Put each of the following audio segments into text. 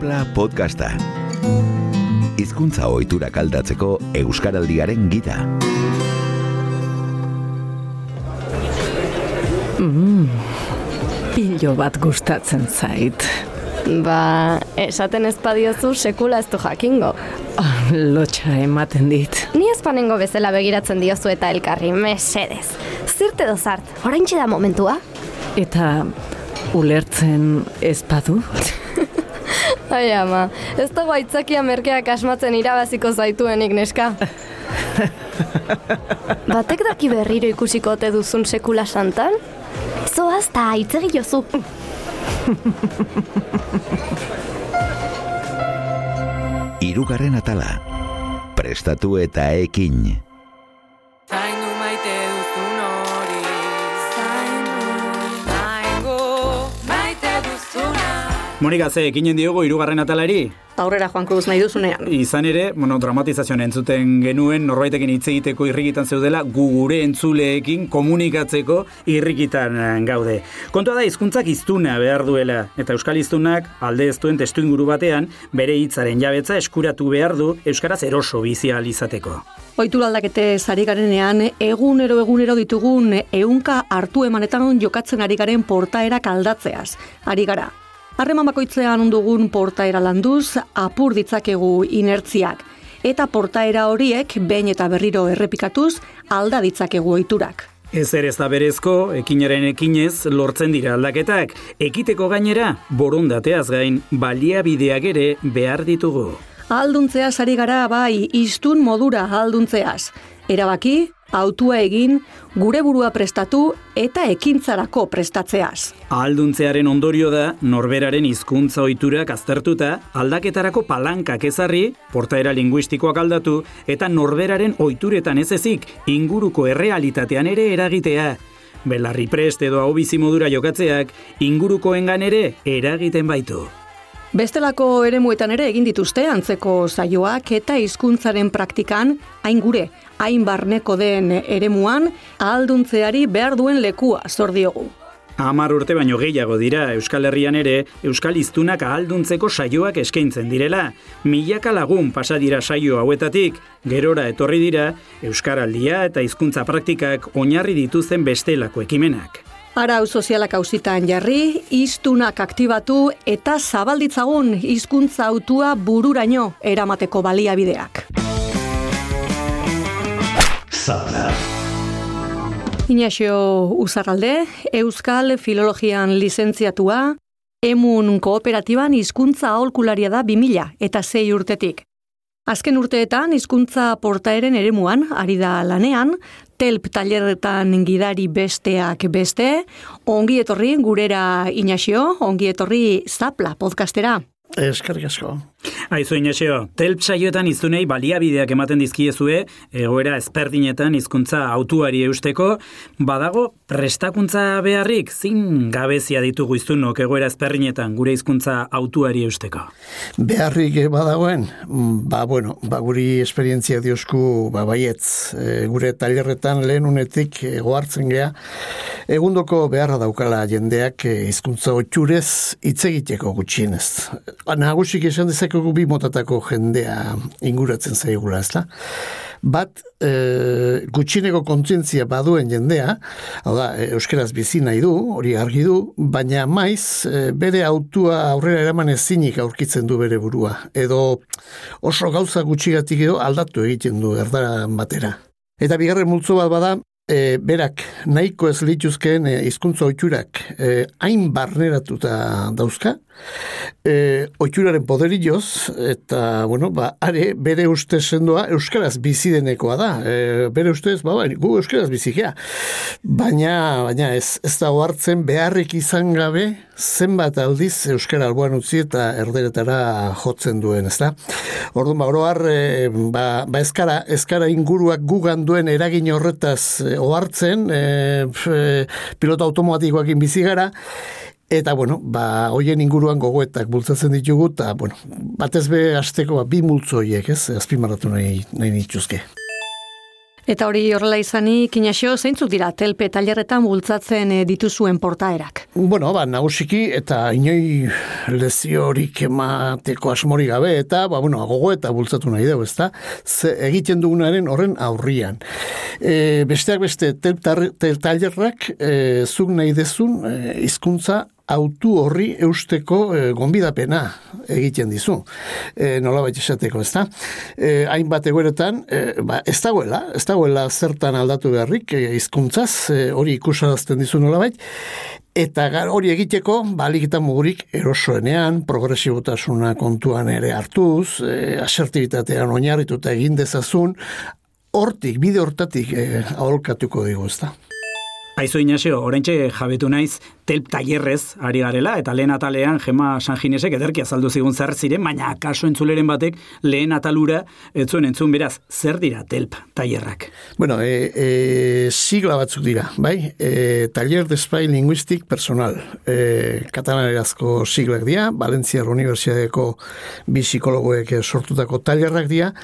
Zapla podcasta. Hizkuntza ohiturak aldatzeko euskaraldiaren gida. Pilo bat gustatzen zait. Ba, esaten ez badiozu sekula ez du jakingo. Ah, lotxa ematen dit. Ni ezpanengo bezala begiratzen diozu eta elkarri, mesedez. Zirte dozart, oraintxe da momentua? Eta ulertzen ez badu? Ai ama, ez dago aitzakia merkeak asmatzen irabaziko zaituenik neska. Batek daki berriro ikusiko ote duzun sekula santan? Zoaz ta aitzegi jozu. Hirugarren atala. Prestatu eta ekin. Monika, ze, ekinen diogo irugarren atalari? aurrera joanko duz nahi duzunean. Izan ere, bueno, dramatizazioan entzuten genuen, norbaitekin hitz egiteko irrikitan zeudela, gu gure entzuleekin komunikatzeko irrikitan eh, gaude. Kontua da, hizkuntzak iztuna behar duela, eta euskal hiztunak alde ez duen testu inguru batean, bere hitzaren jabetza eskuratu behar du euskaraz eroso bizia izateko. Oitura aldakete zari garenean, egunero egunero ditugun ehunka hartu emanetan jokatzen ari garen portaerak aldatzeaz. Ari gara. Harreman bakoitzean ondugun portaera landuz, apur ditzakegu inertziak. Eta portaera horiek, behin eta berriro errepikatuz, alda ditzakegu oiturak. Ez ere ez da berezko, ekinaren ekinez lortzen dira aldaketak. Ekiteko gainera, borondateaz gain, baliabideak ere behar ditugu. Alduntzeaz ari gara bai, iztun modura alduntzeaz. Erabaki, autua egin, gure burua prestatu eta ekintzarako prestatzeaz. Ahalduntzearen ondorio da, norberaren hizkuntza ohiturak aztertuta, aldaketarako palankak ezarri, portaera linguistikoak aldatu, eta norberaren ohituretan ez ezik, inguruko errealitatean ere eragitea. Belarri prest edo hau bizi modura jokatzeak, ingurukoengan ere eragiten baitu. Bestelako eremuetan ere egin dituzte antzeko saioak eta hizkuntzaren praktikan hain gure, hain barneko den eremuan ahalduntzeari behar duen lekua zor diogu. Hamar urte baino gehiago dira Euskal Herrian ere Euskal Hiztunak ahalduntzeko saioak eskaintzen direla. Milaka lagun pasa dira saio hauetatik, gerora etorri dira Euskaraldia eta hizkuntza praktikak oinarri dituzten bestelako ekimenak. Arau sozialak auzitan jarri, iztunak aktibatu eta zabalditzagun hizkuntza autua bururaino eramateko baliabideak. Zapla. Inaxio Uzarralde, Euskal Filologian lizentziatua, emun kooperatiban hizkuntza aholkularia da 2000 eta sei urtetik. Azken urteetan hizkuntza portaeren eremuan ari da lanean, telp tailerretan gidari besteak beste, ongi etorri gurera Inaxio, ongi etorri Zapla podcastera. Eskerrik asko. Aizu Inaxio, telp saioetan izunei baliabideak ematen dizkiezue, egoera ezperdinetan hizkuntza autuari eusteko, badago prestakuntza beharrik, zin gabezia ditugu izunok egoera ezperdinetan gure hizkuntza autuari eusteko. Beharrik badagoen, ba, bueno, ba, guri esperientzia diosku, ba, baietz, e, gure tailerretan lehen unetik gohartzen gea, egundoko beharra daukala jendeak e, hizkuntza otxurez hitz egiteko gutxienez. Nagusik esan dezakegu bi motatako jendea inguratzen zaigula, ez da? Bat, e, gutxineko kontzientzia baduen jendea, hau da, e, euskeraz bizi nahi du, hori argi du, baina maiz, e, bere autua aurrera eraman ezinik aurkitzen du bere burua. Edo oso gauza gutxigatik edo aldatu egiten du erdaran batera. Eta bigarren multzo bat bada, e, berak nahiko ez lituzkeen e, hizkuntza ohiturak e, hain barneratuta dauzka, e, ohituraren poderioz, eta, bueno, ba, are bere uste sendoa euskaraz bizidenekoa da. E, bere ustez, ba, ba, gu euskaraz bizikea. Baina, baina ez, ez da hartzen beharrik izan gabe zenbat aldiz euskara alboan utzi eta erderetara jotzen duen, ez da? Orduan, ba, oroar, e, ba, ba eskara, eskara inguruak gugan duen eragin horretaz e, ohartzen, e, e, pilota automatikoakin bizi gara, Eta, bueno, ba, hoien inguruan gogoetak bultzatzen ditugu, eta, bueno, batez be hasteko ba, bi multzo horiek, ez, azpimarratu nahi, nahi nituzke. Eta hori horrela izanik, Inaxio, zeintzuk dira telpe tailerretan bultzatzen eh, dituzuen portaerak? Bueno, ba, nagusiki eta inoi leziorik emateko asmori gabe eta, ba, bueno, gogo eta bultzatu nahi dugu, ezta? Ze egiten dugunaren horren aurrian. E, besteak beste, telp tel tailerrak e, zuk nahi dezun e, hizkuntza autu horri eusteko e, gonbidapena egiten dizu. E, nola baita esateko, ez da? E, hainbat egoeretan, e, ba, ez dagoela, ez dagoela zertan aldatu beharrik, e, izkuntzaz, e, hori ikusarazten dizu nola Eta hori egiteko, balik eta mugurik erosoenean, progresibotasuna kontuan ere hartuz, e, asertibitatean oinarrituta egin dezazun, hortik, bide hortatik e, aholkatuko digu, ez da? Aizu Inazio, oraintxe jabetu naiz telp tailerrez ari garela, eta lehen atalean Gema Sanjinesek ederki azaldu zigun zer ziren, baina kaso entzuleren batek lehen atalura etzuen entzun beraz, zer dira telp tailerrak? Bueno, e, e, sigla batzuk dira, bai? E, taller de espai linguistik personal. E, Katalanerazko siglak dira, Valencia Universiadeko bi psikologoek sortutako tailerrak dira,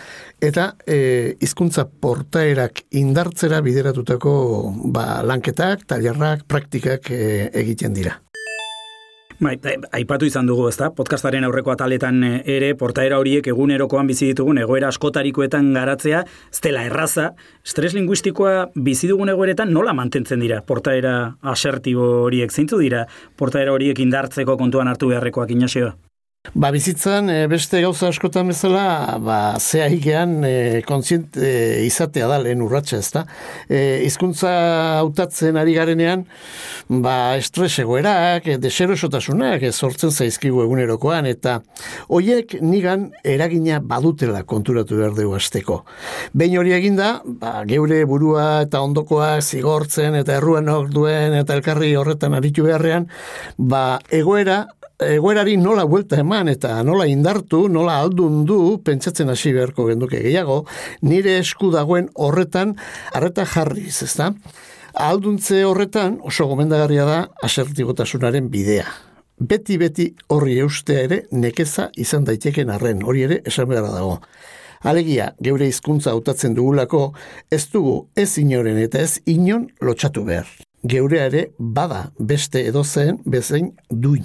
eta e, hizkuntza portaerak indartzera bideratutako ba, lanketak, tailerrak, praktikak e, egiten dira. Bai, bai, aipatu izan dugu, ezta? Podcastaren aurreko ataletan e, ere portaera horiek egunerokoan bizi ditugun egoera askotarikoetan garatzea, ez dela erraza, stres linguistikoa bizi dugun egoeretan nola mantentzen dira portaera asertibo horiek zeintzu dira portaera horiek indartzeko kontuan hartu beharrekoak inasioa? Ba, bizitzan e, beste gauza askotan bezala, ba, zea hikean e, kontzient e, izatea da lehen urratxa ez da. E, izkuntza hautatzen ari garenean, ba, estres egoerak, deserosotasunak e, sortzen zaizkigu egunerokoan, eta hoiek nigan eragina badutela konturatu behar dugu azteko. Behin hori eginda, ba, geure burua eta ondokoa zigortzen eta erruan duen eta elkarri horretan aritu beharrean, ba, egoera egoerari nola buelta eman eta nola indartu, nola aldundu, pentsatzen hasi beharko genduke gehiago, nire esku dagoen horretan arreta jarriz, ezta? Alduntze horretan oso gomendagarria da asertibotasunaren bidea. Beti-beti horri eustea ere nekeza izan daiteken arren, hori ere esan behar dago. Alegia, geure hizkuntza hautatzen dugulako, ez dugu ez inoren eta ez inon lotxatu behar. Geurea ere bada beste edozen bezein duin.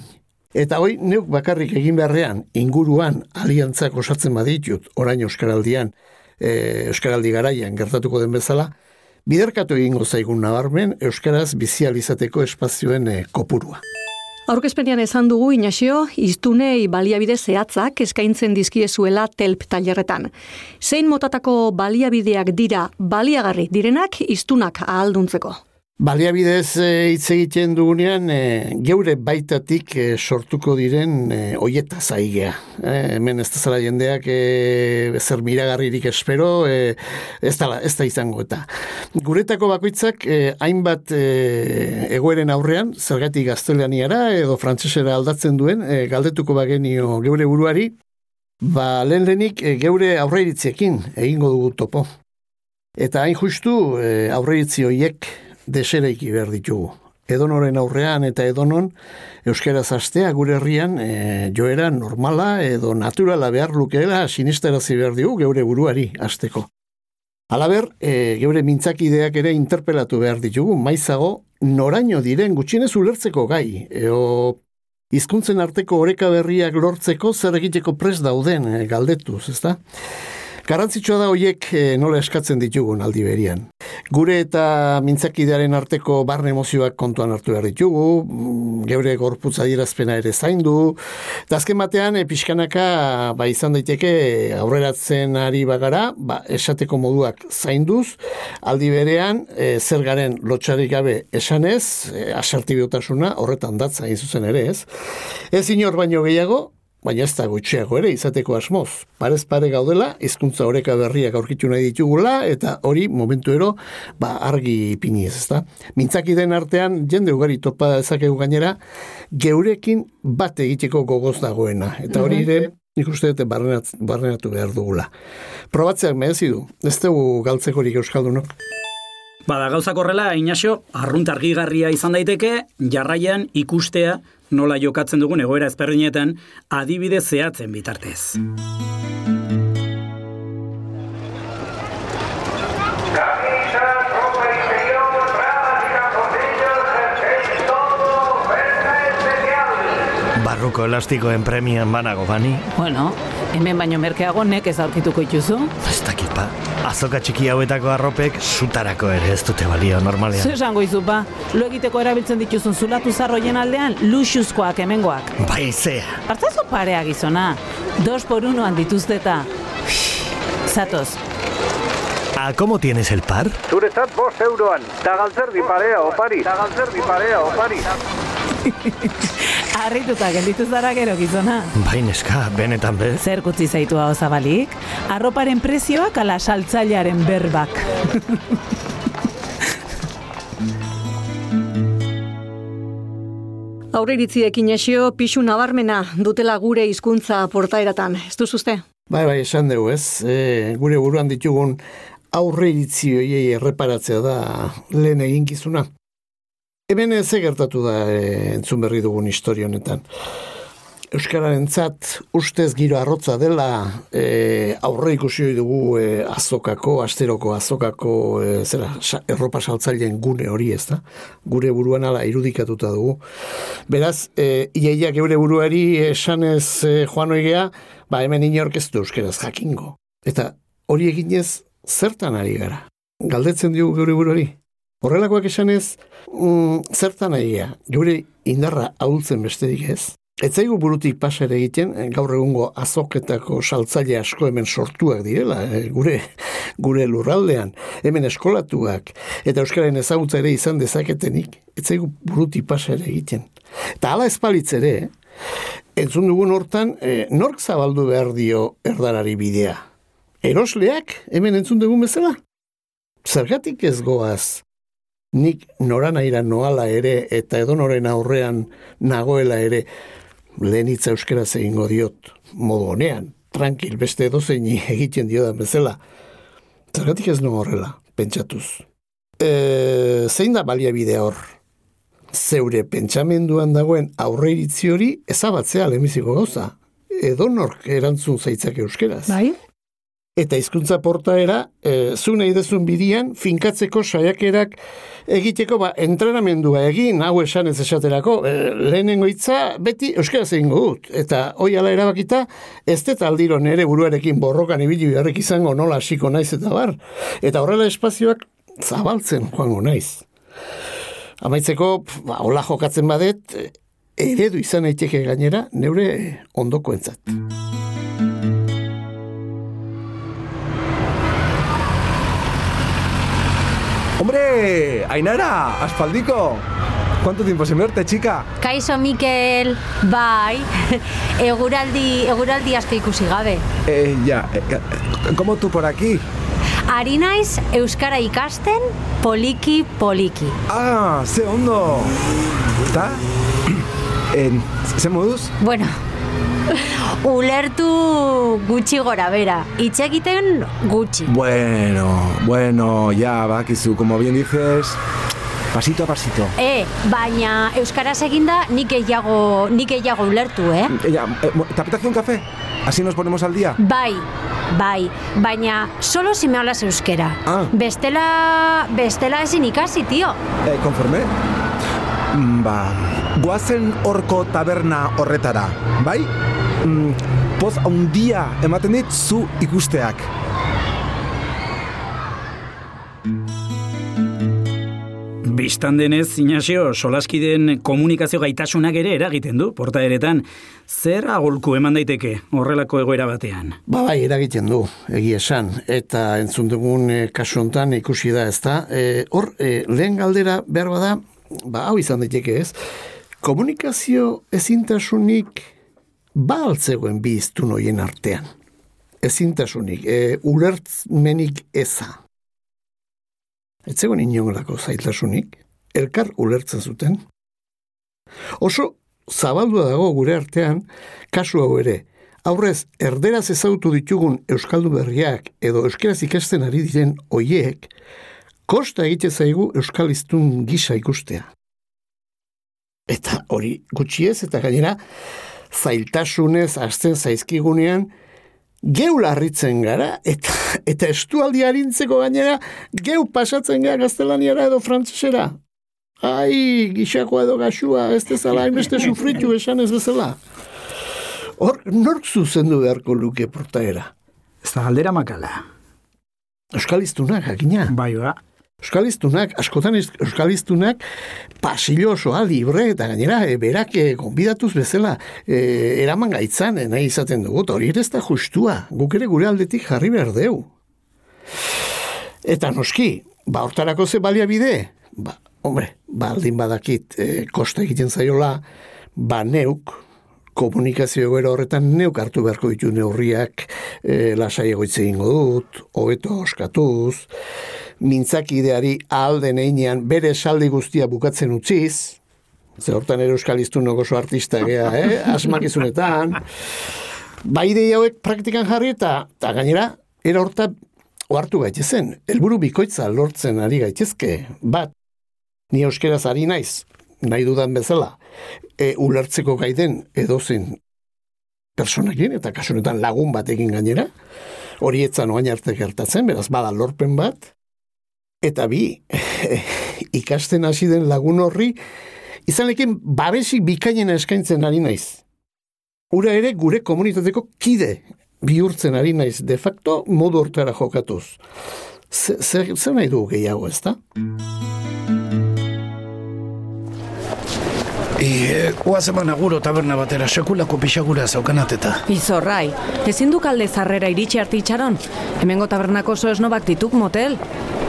Eta hoi, neuk bakarrik egin beharrean, inguruan aliantzak osatzen baditut, orain Euskaraldian, e, Euskaraldi garaian gertatuko den bezala, biderkatu egingo zaigun nabarmen Euskaraz bizializateko espazioen e, kopurua. Aurkezpenean esan dugu Inasio, iztunei baliabide zehatzak eskaintzen dizkiezuela telp tailerretan. Zein motatako baliabideak dira baliagarri direnak iztunak ahalduntzeko? Baliabidez eh, hitz egiten dugunean e, geure baitatik e, sortuko diren e, oieta zaigea. E, hemen ez da zara jendeak e, zer miragarririk espero, e, ez, da, ez da izango eta. Guretako bakoitzak e, hainbat e, egoeren aurrean, zergatik gaztelaniara edo frantsesera aldatzen duen, e, galdetuko bagenio geure buruari, ba lehen lehenik e, geure aurreiritziekin egingo dugu topo. Eta hain justu e, aurreiritzi horiek desereiki behar ditugu. Edonoren aurrean eta edonon euskaraz astea gure herrian e, joera normala edo naturala behar lukeela sinisterazi behar dugu geure buruari asteko. Alaber, e, geure mintzakideak ere interpelatu behar ditugu, maizago noraino diren gutxinez ulertzeko gai, eo hizkuntzen arteko oreka berriak lortzeko zer egiteko pres dauden e, galdetuz, ezta? Garrantzitsua da hoiek e, nola eskatzen ditugun aldi berian. Gure eta mintzakidearen arteko barne emozioak kontuan hartu behar ditugu, mm, geure gorputza dirazpena ere zaindu, eta azken batean, e, pixkanaka ba, izan daiteke aurreratzen ari bagara, ba, esateko moduak zainduz, aldi berean, e, zer garen lotxarik gabe esanez, e, asertibiotasuna horretan datza zuzen ere ez. Ez inor baino gehiago, baina ez da gutxiago ere izateko asmoz. Parez pare gaudela, hizkuntza oreka berriak aurkitu nahi ditugula, eta hori momentu ero, ba, argi piniez, ez da. Mintzaki den artean, jende ugari topa ezakegu gainera, geurekin bat egiteko gogoz dagoena. Eta hori ere, nik uste dute barrenatu behar dugula. Probatzeak mehezi du, ez dugu galtzekorik euskaldunok. Bada gauzak horrela, Inazio, arrunt argigarria izan daiteke, jarraian ikustea nola jokatzen dugun egoera ezperrinetan adibide zehatzen bitartez. Barruko elastikoen premian banago, Fani. Bueno, hemen baino merkeago nek ez aurkituko ituzu. Ez dakit ba, azoka txiki hauetako arropek sutarako ere ez dute balio normalean. Zer esango izu ba, lo egiteko erabiltzen dituzun zulatu zarroien aldean, luxuzkoak hemengoak. Bai, zea. Hartzazu parea gizona, dos por unoan dituzte eta... Zatoz, ¿A cómo tienes el par? Zuretzat bost euroan, ta galtzerdi parea opari, ta galtzerdi parea opari. harrituta gelditu zara gero gizona. Bai, neska, benetan bez. Zer kutzi zaitu hau zabalik? Arroparen prezioak ala saltzailearen berbak. Aurreiritziek inesio pixu nabarmena dutela gure hizkuntza portaeratan. Ez duzuzte? Bai, bai, esan dugu ez. E, gure buruan ditugun aurreiritzi hoiei erreparatzea da lehen eginkizuna. Hemen ez gertatu da e, entzun berri dugun historia honetan. Euskararen zat, ustez giro arrotza dela e, aurre ikusi dugu e, azokako, asteroko azokako e, zera, erropa saltzaileen gune hori ez da. Gure buruan ala irudikatuta dugu. Beraz, e, iaiak geure buruari esanez e, joan oigea, ba hemen inork ez jakingo. Eta hori eginez zertan ari gara? Galdetzen diogu geure buruari? Horrelakoak esanez, mm, zertan ari gara? Geure indarra ahultzen besterik ez? Etzaigu burutik pasare egiten, eh, gaur egungo azoketako saltzaile asko hemen sortuak direla, eh, gure gure lurraldean, hemen eskolatuak, eta Euskararen ezagutza ere izan dezaketenik, etzaigu burutik pasare egiten. Eta hala espalitz ere, entzun dugun hortan, eh, nork zabaldu behar dio erdarari bidea? Erosleak, hemen entzun dugun bezala? Zergatik ez goaz, nik noranaira noala ere eta edonoren aurrean nagoela ere lehen hitza euskera egingo diot modu honean, tranquil beste edozein egiten diodan bezala. Zergatik ez no horrela, pentsatuz. E, zein da baliabide hor? Zeure pentsamenduan dagoen aurreiritzi hori ezabatzea lehenbiziko gauza. Edo nork erantzun zaitzak euskeraz. Bai? Eta hizkuntza portaera, e, zu nahi dezun bidian, finkatzeko saiakerak egiteko, ba, entrenamendua egin, hau esan ez esaterako, e, lehenengo hitza beti euskaraz egingo dut. Eta hoi ala erabakita, ez dut aldiro nere buruarekin borrokan ibili beharrik izango nola hasiko naiz eta bar. Eta horrela espazioak zabaltzen joango naiz. Amaitzeko, ba, hola jokatzen badet, eredu izan daiteke gainera, neure ondokoentzat. ¡Hombre! ¡Ainara! ¡Aspaldico! ¿Cuánto tiempo sin verte, chica? Kaixo Mikel, bai, eguraldi, eguraldi asko ikusi gabe. Eh, ya, eh, ¿cómo tú por aquí? Ari naiz Euskara ikasten poliki poliki. Ah, ze ondo! Eta? Eh, ze moduz? Bueno, ulertu gutxi gora bera, hitz egiten gutxi. Bueno, bueno, ya, bakizu, como bien dices, pasito a pasito. E, baina Euskaraz eginda nik gehiago, nik gehiago ulertu, eh? Eh, ya, eh, ¿Te apetece un café? Así nos ponemos al día. Bai, bai, baina solo si me hablas euskera. Ah. Bestela, bestela ezin ikasi, tio. Eh, konforme? Ba, guazen horko taberna horretara, bai? Mm, poz handia ematen dit zu ikusteak. Bistan denez, Inazio, solaskideen komunikazio gaitasunak ere eragiten du, portaeretan. Zer agolku eman daiteke horrelako egoera batean? Ba bai, eragiten du, egia esan, eta entzun dugun e, kasu honetan ikusi da, ez da. hor, e, lehen galdera behar bada, ba hau izan daiteke ez, komunikazio ezintasunik ba altzegoen bi iztun hoien artean. Ezintasunik, e, ulertzmenik eza. Ez zegoen inongelako zailtasunik, elkar ulertzen zuten. Oso zabaldua dago gure artean, kasu hau ere, aurrez erderaz ezagutu ditugun euskaldu berriak edo euskeraz ikasten ari diren hoiek, kosta egite zaigu euskaliztun gisa ikustea. Eta hori gutxiez eta gainera zailtasunez hasten zaizkigunean geu larritzen gara eta eta estualdi harintzeko gainera geu pasatzen gara gaztelaniara edo frantsesera. ai, gixakoa edo gaxua, ez dezala, hainbeste sufritu esan ez bezala. Hor, nork zuzendu beharko luke portaera? Ez da galdera makala. Euskaliztunak, hakina. Bai, ba. Euskaliztunak, askotan Euskaliztunak pasillo osoa libre eta gainera e, berak e, konbidatuz bezala e, eraman gaitzan e, nahi izaten dugu, eta hori ere ez da justua, guk ere gure aldetik jarri behar deu. Eta noski, ba hortarako ze baliabide, ba, hombre, baldin badakit e, kosta egiten zaiola, ba neuk, komunikazio egoera horretan neuk hartu beharko ditu neurriak e, lasai egoitze egingo dut, hobeto oskatuz, mintzakideari ahal den einean bere esaldi guztia bukatzen utziz, ze hortan ere euskaliztunok oso artista gea, eh? asmakizunetan, ba ideia hauek praktikan jarri eta, eta gainera, era horta ohartu gaitezen, helburu bikoitza lortzen ari gaitezke, bat, ni euskeraz ari naiz, nahi dudan bezala, e, ulertzeko gaiden edozen personekin, eta kasunetan lagun batekin gainera, hori etzan oain arte gertatzen, beraz bada lorpen bat, eta bi, ikasten hasi den lagun horri, izan babesi bikainena eskaintzen ari naiz. Ura ere gure komunitateko kide bihurtzen ari naiz, de facto modu hortara jokatuz. Zer ze, zer nahi dugu gehiago, ez da? E, oaz eman aguro taberna batera, sekulako pixagura zaukanat eta. Izorrai, ezin du kalde zarrera iritsi arte itxaron? Hemengo tabernako oso esnobak dituk motel.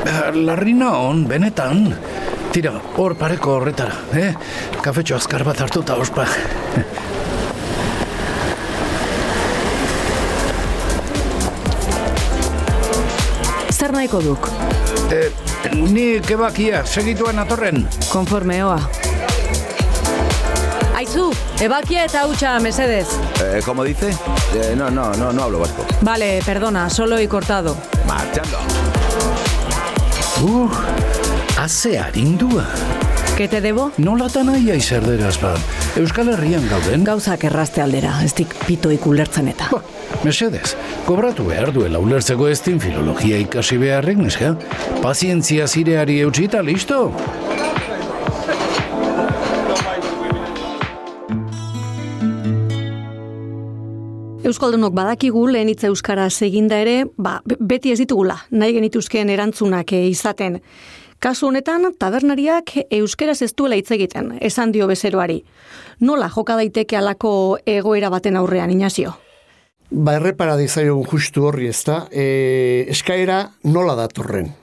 Eh, Larrina on, benetan. Tira, hor pareko horretara, eh? Kafetxo azkar bat hartuta ospa. Zer nahiko duk? Eh, ni kebakia, segituen atorren. Konforme oa. Aizu, ebakia eta hautsa, mesedez. Eh, ¿Cómo dice? Eh, no, no, no, no hablo vasco. Vale, perdona, solo he cortado. Marchando. Uh, haze harindua. ¿Qué te debo? Nolatan aia izerderaz ba. Euskal Herrian gauden. Gauzak errazte aldera, ez dik pitoik ulertzen eta. Ba, mesedez, kobratu behar duela ulertzeko ez din filologia ikasi beharrik, neska? Pazientzia zireari eutxita, listo? Euskaldunok badakigu lehen hitza euskaraz eginda ere, ba, be- beti ez ditugula, nahi genituzkeen erantzunak eh, izaten. Kasu honetan, tabernariak euskeraz ez duela hitz egiten, esan dio bezeroari. Nola joka daiteke alako egoera baten aurrean, Inazio? Ba, errepara dizaiogun justu horri ez da, e, eskaera nola datorren.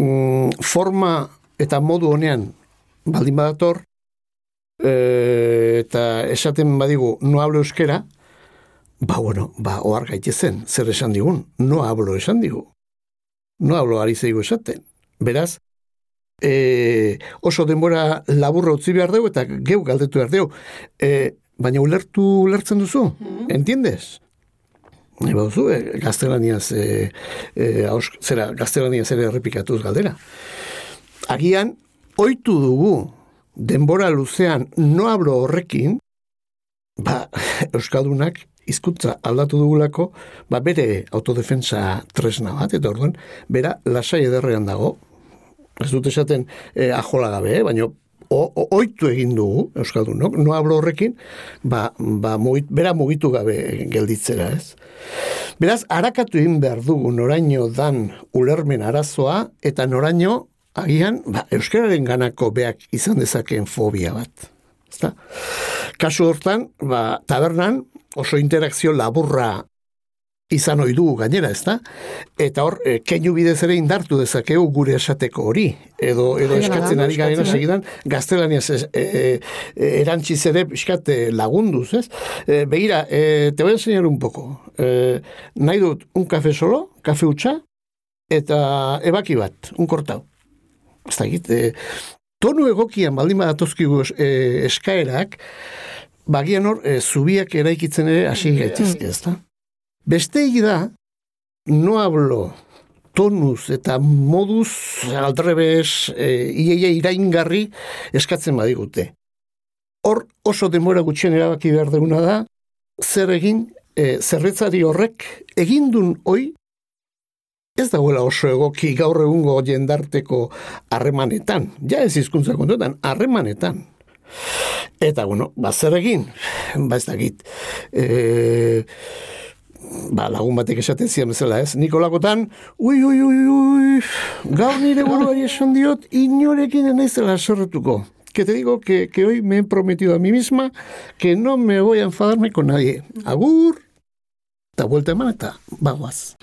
Mm, forma eta modu honean baldin badator, e, eta esaten badigu no hablo euskera, ba, bueno, ba, ohar gaitezen, zer esan digun, no hablo esan digu. No hablo ari zeigu esaten. Beraz, e, oso denbora laburra utzi behar dugu eta geu galdetu behar dugu. E, baina ulertu ulertzen duzu? Entiendes? Nahi baduzu, e, gaztelaniaz, e, e, aus, zera, gaztelaniaz ere errepikatuz galdera. Agian, oitu dugu denbora luzean no hablo horrekin, ba, Euskaldunak hizkuntza aldatu dugulako, ba, bere autodefensa tresna bat, eta orduan, bera lasai ederrean dago, ez dut esaten eh, ajola gabe, eh, baina oitu egin dugu, Euskaldunok, no hablo horrekin, ba, ba mugit, bera mugitu gabe gelditzera, ez? Beraz, harakatu egin behar dugu noraino dan ulermen arazoa, eta noraino, agian, ba, Euskararen ganako beak izan dezakeen fobia bat. Ezta? Kasu hortan, ba, tabernan oso interakzio laburra izan ohi dugu gainera, ezta? Eta hor, e, keinu bidez ere indartu dezakegu gure esateko hori. Edo, edo eskatzen ari eh? segidan, gaztelaniaz e, e, erantziz ere pixkat e, lagunduz, ez? E, begira, e, te voy a enseñar un poco. E, nahi dut, un kafe solo, kafe utxa, eta ebaki bat, un kortau. Ez da e, tonu egokian baldin badatozkigu eskaerak, bagian hor, e, zubiak eraikitzen ere hasi gaitezke, ez da? Beste da, no hablo tonuz eta moduz aldrebes e, iaia iraingarri eskatzen badigute. Hor oso denbora gutxien erabaki behar duguna da, zer egin, e, zerretzari horrek egindun hoi ez dagoela oso egoki gaur egungo jendarteko harremanetan. Ja ez hizkuntza kontuetan, harremanetan. Eta, bueno, ba, zer egin? Ba, ez dakit. E, ba, lagun batek esaten zian bezala, ez? Nikolakotan, ui, ui, ui, ui, gaur nire buruari esan diot, inorekin naizela sorretuko. Que te digo que, que hoy me he prometido a mí misma que no me voy a enfadarme con nadie. Agur, eta vuelta eman eta bagoaz.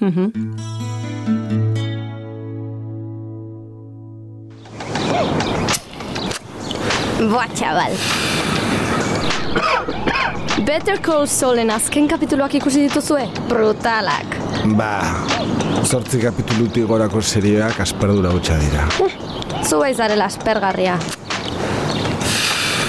Boa, txabal. Better Call Saulen azken kapituluak ikusi dituzue? Brutalak. Ba, zortzi kapitulutik gorako serioak asperdura hutsa dira. Zu bai zarela aspergarria.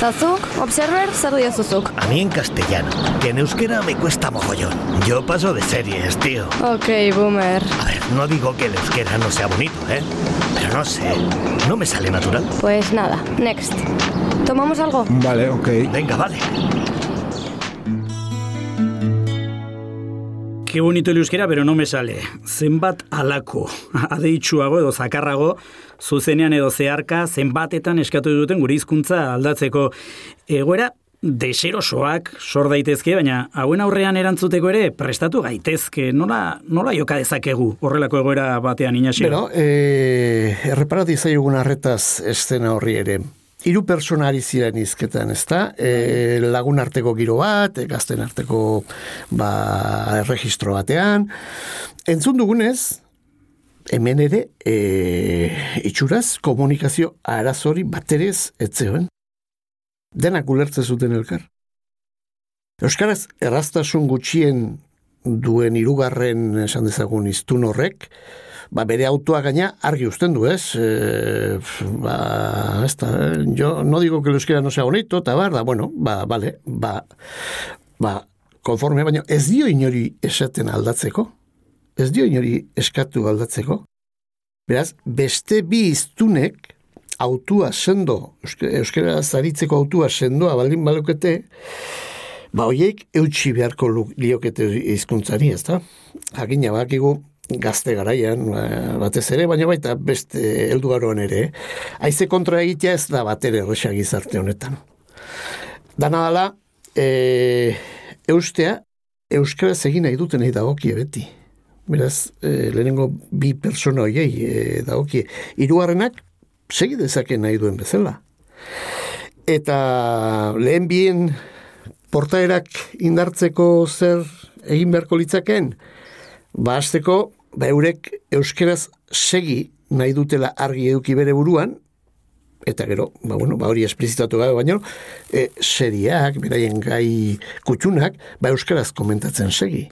Zazuk, observer, zer diozuzuk? A mí en castellano, que en euskera me cuesta mogollón. Yo paso de series, tío. Ok, boomer. A ver, no digo que el euskera no sea bonito, ¿eh? Pero no sé, no me sale natural. Pues nada, next. ¿Tomamos algo? Vale, ok. Venga, vale. Qué bonito el euskera, pero no me sale. Zenbat alako, adeitsuago edo zakarrago, zuzenean edo zeharka, zenbatetan eskatu duten gure hizkuntza aldatzeko. Egoera, deserosoak sor daitezke, baina hauen aurrean erantzuteko ere prestatu gaitezke. Nola, nola joka dezakegu horrelako egoera batean inasio? Bueno, eh, erreparatu izaiogun arretaz estena horri ere. Hiru persona ari ziren izketan, ezta? E, lagun arteko giro bat, e, gazten arteko ba, erregistro batean. Entzun dugunez, hemen ere, e, itxuraz, komunikazio arazori baterez etzeoen. Denak ulertze zuten elkar. Euskaraz, erraztasun gutxien duen hirugarren esan dezagun iztun horrek, ba, bere autoa gaina argi usten du, ez? E, ba, ez da, jo no digo que el euskera no sea bonito, eta bar, da, bueno, ba, vale, ba, ba, konforme, baina ez dio inori esaten aldatzeko, ez dio inori eskatu aldatzeko, beraz, beste bi iztunek, autua sendo, euskera zaritzeko autua sendoa baldin balukete, ba, hoiek eutxi beharko liokete hizkuntzari, ez da? Jakina, bakigu, gazte garaian, batez ere, baina baita beste heldugaroan ere, haize kontra egitea ez da bat ere erresa gizarte honetan. Dana dala, e, eustea, euskaraz egin nahi duten nahi dagokie beti. Beraz, e, lehenengo bi persona hoiei e, dagokie. Hirugarrenak segi dezake nahi duen bezala. Eta lehen bien portaerak indartzeko zer egin beharko litzaken, ba hasteko ba eurek euskeraz segi nahi dutela argi eduki bere buruan, eta gero, ba, bueno, ba hori esplizitatu gabe, baino, e, seriak, beraien gai kutxunak, ba euskaraz komentatzen segi.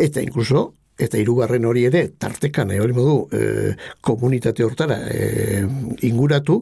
Eta inkluso, eta hirugarren hori ere, tarteka nahi hori modu, e, komunitate hortara e, inguratu,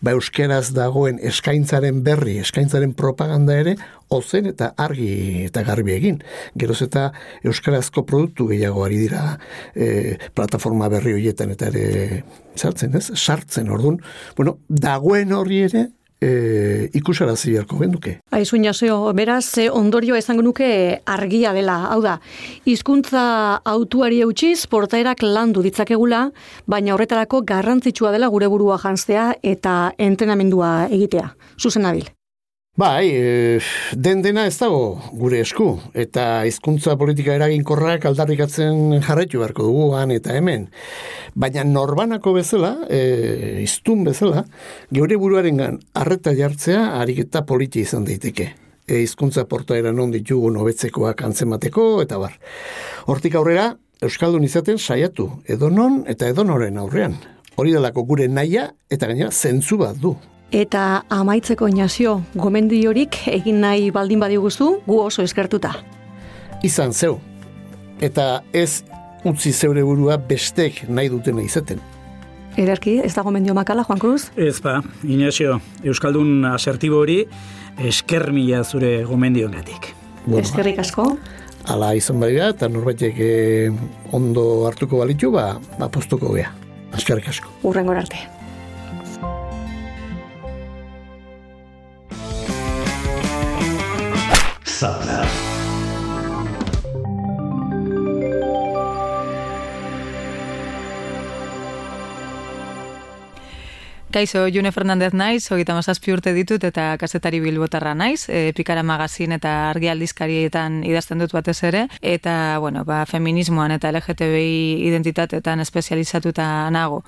ba euskaraz dagoen eskaintzaren berri, eskaintzaren propaganda ere, ozen eta argi eta garbi egin. Geroz eta euskarazko produktu gehiago ari dira e, plataforma berri horietan eta ere sartzen, ez? Sartzen, ordun. Bueno, dagoen horri ere e, ikusarazi beharko genduke. Aizu inazio, beraz, ondorio esango nuke argia dela. Hau da, hizkuntza autuari eutxiz, portaerak landu ditzakegula, baina horretarako garrantzitsua dela gure burua janztea eta entrenamendua egitea. Zuzen nabil. Bai, e, den dena ez dago gure esku, eta hizkuntza politika eraginkorrak aldarrikatzen jarraitu beharko dugu han eta hemen. Baina norbanako bezala, e, iztun bezala, geure buruarengan arreta jartzea ariketa politi izan daiteke. E, hizkuntza portaera non ditugu nobetzekoak antzemateko, eta bar. Hortik aurrera, Euskaldun izaten saiatu, edonon eta edonoren aurrean. Hori delako gure naia eta gaina zentzu bat du. Eta amaitzeko inazio, gomendiorik egin nahi baldin badiguzu, gu oso eskertuta. Izan zeu. Eta ez utzi zeure burua bestek nahi dutena izaten. Ederki, ez da gomendio makala, Juan Cruz? Ez ba, Inazio, Euskaldun asertibo hori, eskermila zure gomendioen gatik. Eskerrik asko. Ala izan bai da, eta norbaitek eh, ondo hartuko balitu, ba, ba postuko gea. Eskerrik asko. Urrengor arte. Sapler. Kaixo, June Fernandez naiz, hogeita mazazpi urte ditut eta kasetari bilbotarra naiz, e, Pikara magazin eta argi aldizkarietan idazten dut batez ere, eta, bueno, ba, feminismoan eta LGTBI identitateetan espezializatuta nago.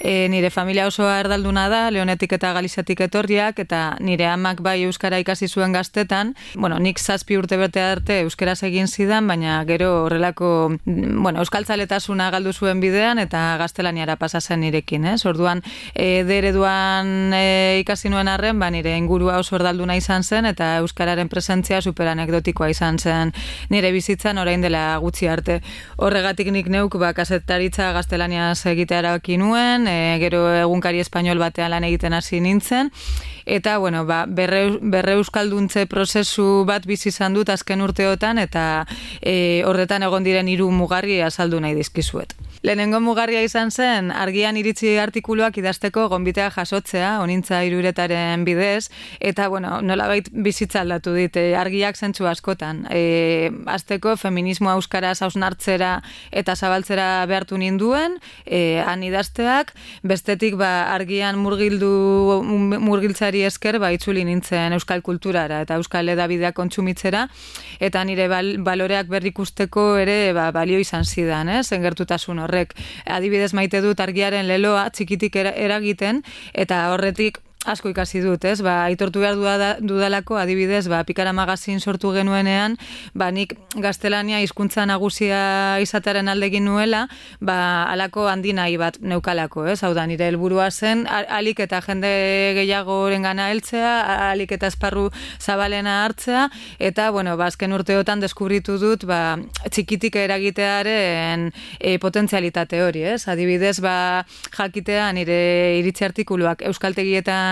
E, nire familia osoa erdalduna da, leonetik eta galizatik etorriak, eta nire amak bai euskara ikasi zuen gaztetan. Bueno, nik zazpi urte bete arte euskaraz egin zidan, baina gero horrelako, mm, bueno, euskaltzaletasuna galdu zuen bidean, eta gaztelaniara pasazen nirekin, ez? Orduan, e, dereduan e, ikasi nuen arren, ba, nire ingurua oso erdalduna izan zen, eta euskararen presentzia super anekdotikoa izan zen nire bizitzan orain dela gutxi arte. Horregatik nik neuk, ba, kasetaritza gaztelaniaz egitea erabaki nuen, e, gero egunkari espainol batean lan egiten hasi nintzen, eta bueno, ba, berre, berre euskalduntze prozesu bat bizi izan dut azken urteotan, eta e, horretan egon diren hiru mugarri azaldu nahi dizkizuet. Lehenengo mugarria izan zen, argian iritzi artikuluak idazteko gonbitea jasotzea, onintza iruretaren bidez, eta, bueno, nola bait bizitza aldatu dit, e, argiak zentsu askotan. E, azteko, feminismo euskara hausnartzera eta zabaltzera behartu ninduen, e, han idazteak, bestetik, ba, argian murgildu, murgiltzari esker, ba, itzuli nintzen euskal kulturara eta euskal edabideak kontsumitzera, eta nire bal, baloreak berrikusteko ere, ba, balio izan zidan, eh? zengertutasun horrek adibidez maite dut argiaren leloa txikitik eragiten eta horretik asko ikasi dut, ez? Ba, aitortu behar dudalako, adibidez, ba, pikara magazin sortu genuenean, ba, nik gaztelania hizkuntza nagusia izataren aldegin nuela, ba, alako handi nahi bat neukalako, ez? Hau da, nire helburua zen, alik eta jende gehiago gana heltzea, alik eta esparru zabalena hartzea, eta, bueno, ba, azken urteotan deskubritu dut, ba, txikitik eragitearen e, potentzialitate hori, ez? Adibidez, ba, jakitea nire iritzi artikuluak euskaltegietan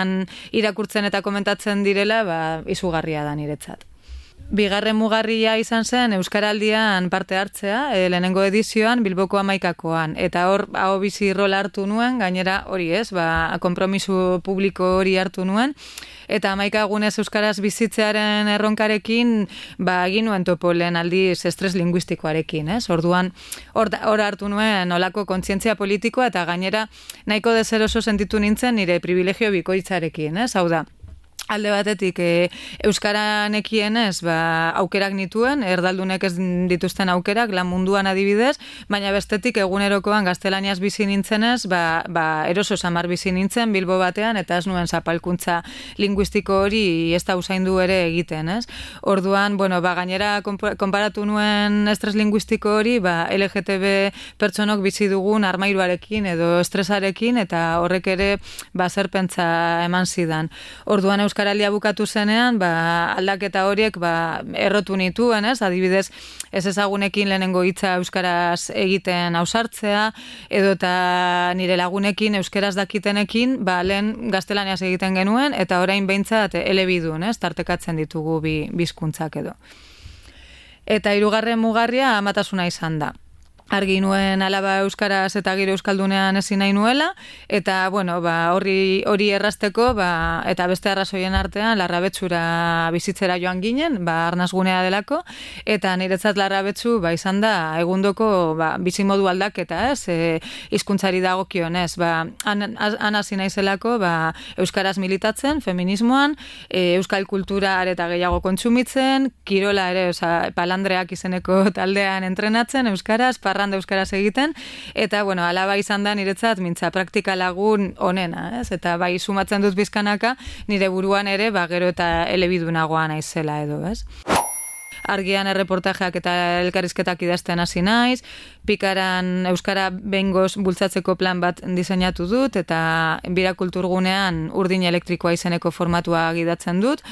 irakurtzen eta komentatzen direla, ba, izugarria da niretzat. Bigarren mugarria izan zen Euskaraldian parte hartzea, e, lehenengo edizioan Bilboko amaikakoan. Eta hor, hau bizi rol hartu nuen, gainera hori ez, ba, kompromisu publiko hori hartu nuen. Eta amaika egunez Euskaraz bizitzearen erronkarekin, ba, egin nuen topo lehen aldiz estres linguistikoarekin, ez? Orduan, hor, hor hartu nuen olako kontzientzia politikoa eta gainera nahiko dezeroso sentitu nintzen nire privilegio bikoitzarekin, ez? Hau da, alde batetik e, euskara nekienez ba, aukerak nituen, erdaldunek ez dituzten aukerak, lan munduan adibidez, baina bestetik egunerokoan gaztelaniaz bizi nintzenez, ba, ba, eroso samar bizi nintzen bilbo batean, eta ez nuen zapalkuntza linguistiko hori ez da usaindu ere egiten, ez? Orduan, bueno, ba, gainera konparatu nuen estres linguistiko hori, ba, LGTB pertsonok bizi dugun armairuarekin edo estresarekin, eta horrek ere ba, zerpentza eman zidan. Orduan, euskara Euskaraldia bukatu zenean, ba, aldaketa horiek ba, errotu nituen, ez? Adibidez, ez ezagunekin lehenengo hitza euskaraz egiten ausartzea, edo eta nire lagunekin euskaraz dakitenekin, ba, lehen gaztelaniaz egiten genuen, eta orain behintzat elebidun, ez? Tartekatzen ditugu bi, bizkuntzak edo. Eta hirugarren mugarria amatasuna izan da argi nuen alaba euskaraz eta giro euskaldunean ezin nahi nuela. Eta bueno ba horri hori errasteko ba eta beste arrazoien artean larrabetsura bizitzera joan ginen ba arnasgunea delako. Eta niretzat larrabetsu ba izan da egundoko ba bizi modu aldaketa ez? E, hizkuntzari dagokionez ba an hasi naizelako ba euskaraz militatzen feminismoan e, euskal kultura eta gehiago kontsumitzen kirola ere osea palandreak izeneko taldean entrenatzen euskaraz parranda euskaraz egiten, eta, bueno, alaba izan da niretzat, mintza praktika lagun onena, ez? Eta bai, sumatzen dut bizkanaka, nire buruan ere, ba, gero eta elebidunagoa naizela edo, ez? Argian erreportajeak eta elkarrizketak idazten hasi naiz, pikaran Euskara bengoz bultzatzeko plan bat diseinatu dut, eta bira kulturgunean urdin elektrikoa izeneko formatua gidatzen dut,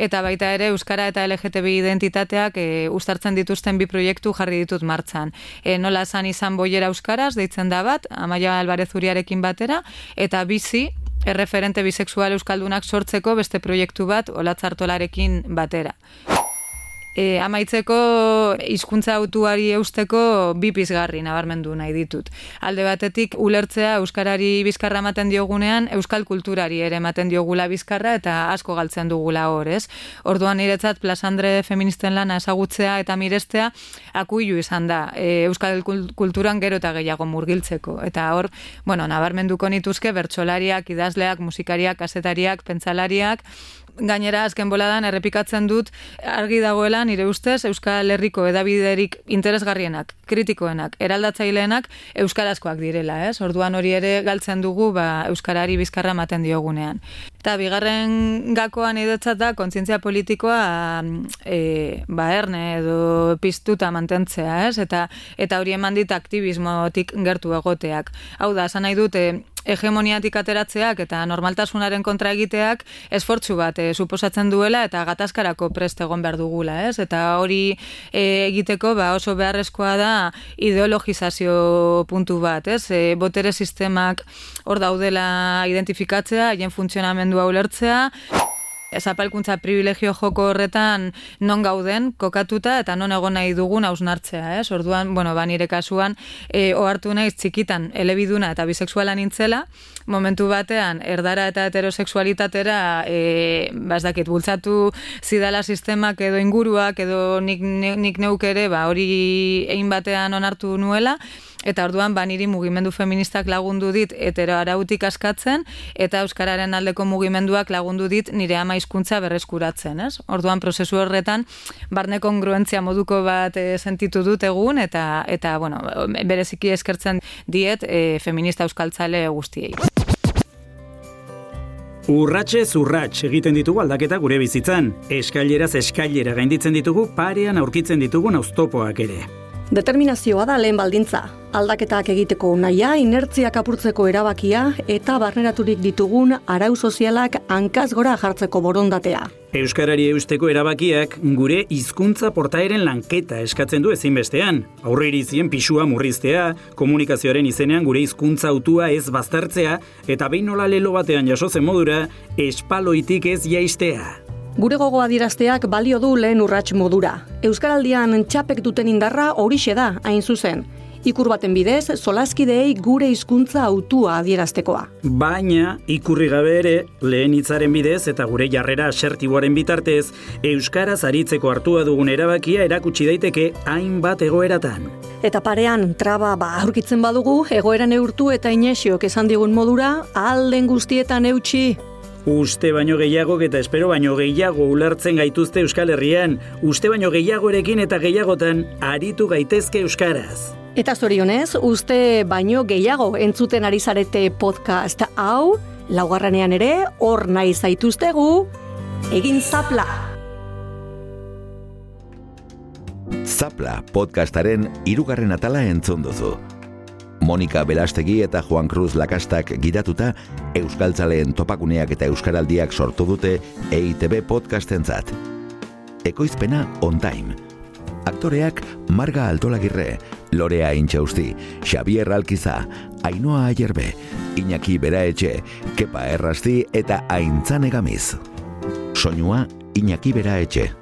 eta baita ere euskara eta LGTB identitateak e, ustartzen dituzten bi proiektu jarri ditut martxan. E, nola san izan boiera euskaraz deitzen da bat, Amaia Alvarez Uriarekin batera eta bizi erreferente bisexual euskaldunak sortzeko beste proiektu bat olatzartolarekin batera. E, amaitzeko hizkuntza autuari eusteko bi pizgarri nabarmendu nahi ditut. Alde batetik ulertzea euskarari bizkarra ematen diogunean euskal kulturari ere ematen diogula bizkarra eta asko galtzen dugula hor, ez? Orduan niretzat plasandre feministen lana ezagutzea eta mirestea akuilu izan da e, euskal kul- kulturan gero eta gehiago murgiltzeko. Eta hor, bueno, nabarmenduko nituzke bertsolariak, idazleak, musikariak, kasetariak, pentsalariak, Gainera, azken boladan, errepikatzen dut, argi dagoela, nire ustez, Euskal Herriko edabiderik interesgarrienak, kritikoenak, eraldatzaileenak, Euskarazkoak direla, ez? Orduan hori ere galtzen dugu, ba, Euskarari bizkarra ematen diogunean. Eta bigarren gakoan idotzat da, kontzientzia politikoa e, ba, erne edo piztuta mantentzea, ez? Eta, eta hori eman dit aktivismotik gertu egoteak. Hau da, esan nahi dute, hegemoniatik ateratzeak eta normaltasunaren kontra egiteak esfortzu bat e, suposatzen duela eta gatazkarako prest egon behar dugula, ez? Eta hori e, egiteko ba, oso beharrezkoa da ideologizazio puntu bat, ez? E, botere sistemak hor daudela identifikatzea, haien funtzionamendua ulertzea, zapalkuntza privilegio joko horretan non gauden kokatuta eta non egon nahi dugun hausnartzea, ez? Orduan, bueno, ba nire kasuan e, ohartu naiz txikitan elebiduna eta bisexuala nintzela, momentu batean erdara eta heterosexualitatera e, ba ez dakit bultzatu zidala sistemak edo inguruak edo nik, nik neuk ere ba hori egin batean onartu nuela Eta orduan ba niri mugimendu feministak lagundu dit hetero arautik askatzen eta euskararen aldeko mugimenduak lagundu dit nire ama hizkuntza berreskuratzen, ez? Orduan prozesu horretan barne kongruentzia moduko bat e, sentitu dut egun eta eta bueno, bereziki eskertzen diet e, feminista euskaltzale guztiei. Urratxe zurratx egiten ditugu aldaketa gure bizitzan. Eskaileraz eskailera gainditzen ditugu parean aurkitzen ditugun auztopoak ere. Determinazioa da lehen baldintza. Aldaketak egiteko naia, inertziak apurtzeko erabakia eta barneraturik ditugun arau sozialak hankaz gora jartzeko borondatea. Euskarari eusteko erabakiak gure hizkuntza portaeren lanketa eskatzen du ezinbestean. Aurreirizien pisua murriztea, komunikazioaren izenean gure hizkuntza autua ez baztertzea eta behin nola lelo batean jasotzen modura, espaloitik ez jaistea. Gure gogo adierazteak balio du lehen urrats modura. Euskaraldian txapek duten indarra horixe da, hain zuzen. Ikur baten bidez, solaskideei gure hizkuntza autua adieraztekoa. Baina, ikurri gabe ere, lehen hitzaren bidez eta gure jarrera asertiboaren bitartez, Euskaraz aritzeko hartua dugun erabakia erakutsi daiteke hainbat egoeratan. Eta parean, traba ba aurkitzen badugu, egoera neurtu eta inesiok esan digun modura, alden guztietan eutxi, Uste baino gehiago eta espero baino gehiago ulertzen gaituzte Euskal Herrian, uste baino gehiagorekin eta gehiagotan aritu gaitezke Euskaraz. Eta zorionez, uste baino gehiago entzuten ari zarete podcast hau, laugarranean ere, hor nahi zaituztegu, egin zapla! Zapla podcastaren irugarren atala entzun duzu. Monika Belastegi eta Juan Cruz Lakastak gidatuta, Euskaltzaleen topakuneak eta Euskaraldiak sortu dute EITB podcastentzat. Ekoizpena on time. Aktoreak Marga Altolagirre, Lorea Intxausti, Xavier Alkiza, Ainoa Ayerbe, Iñaki Beraetxe, Kepa Errasti eta Aintzane Gamiz. Soinua Iñaki Beraetxe.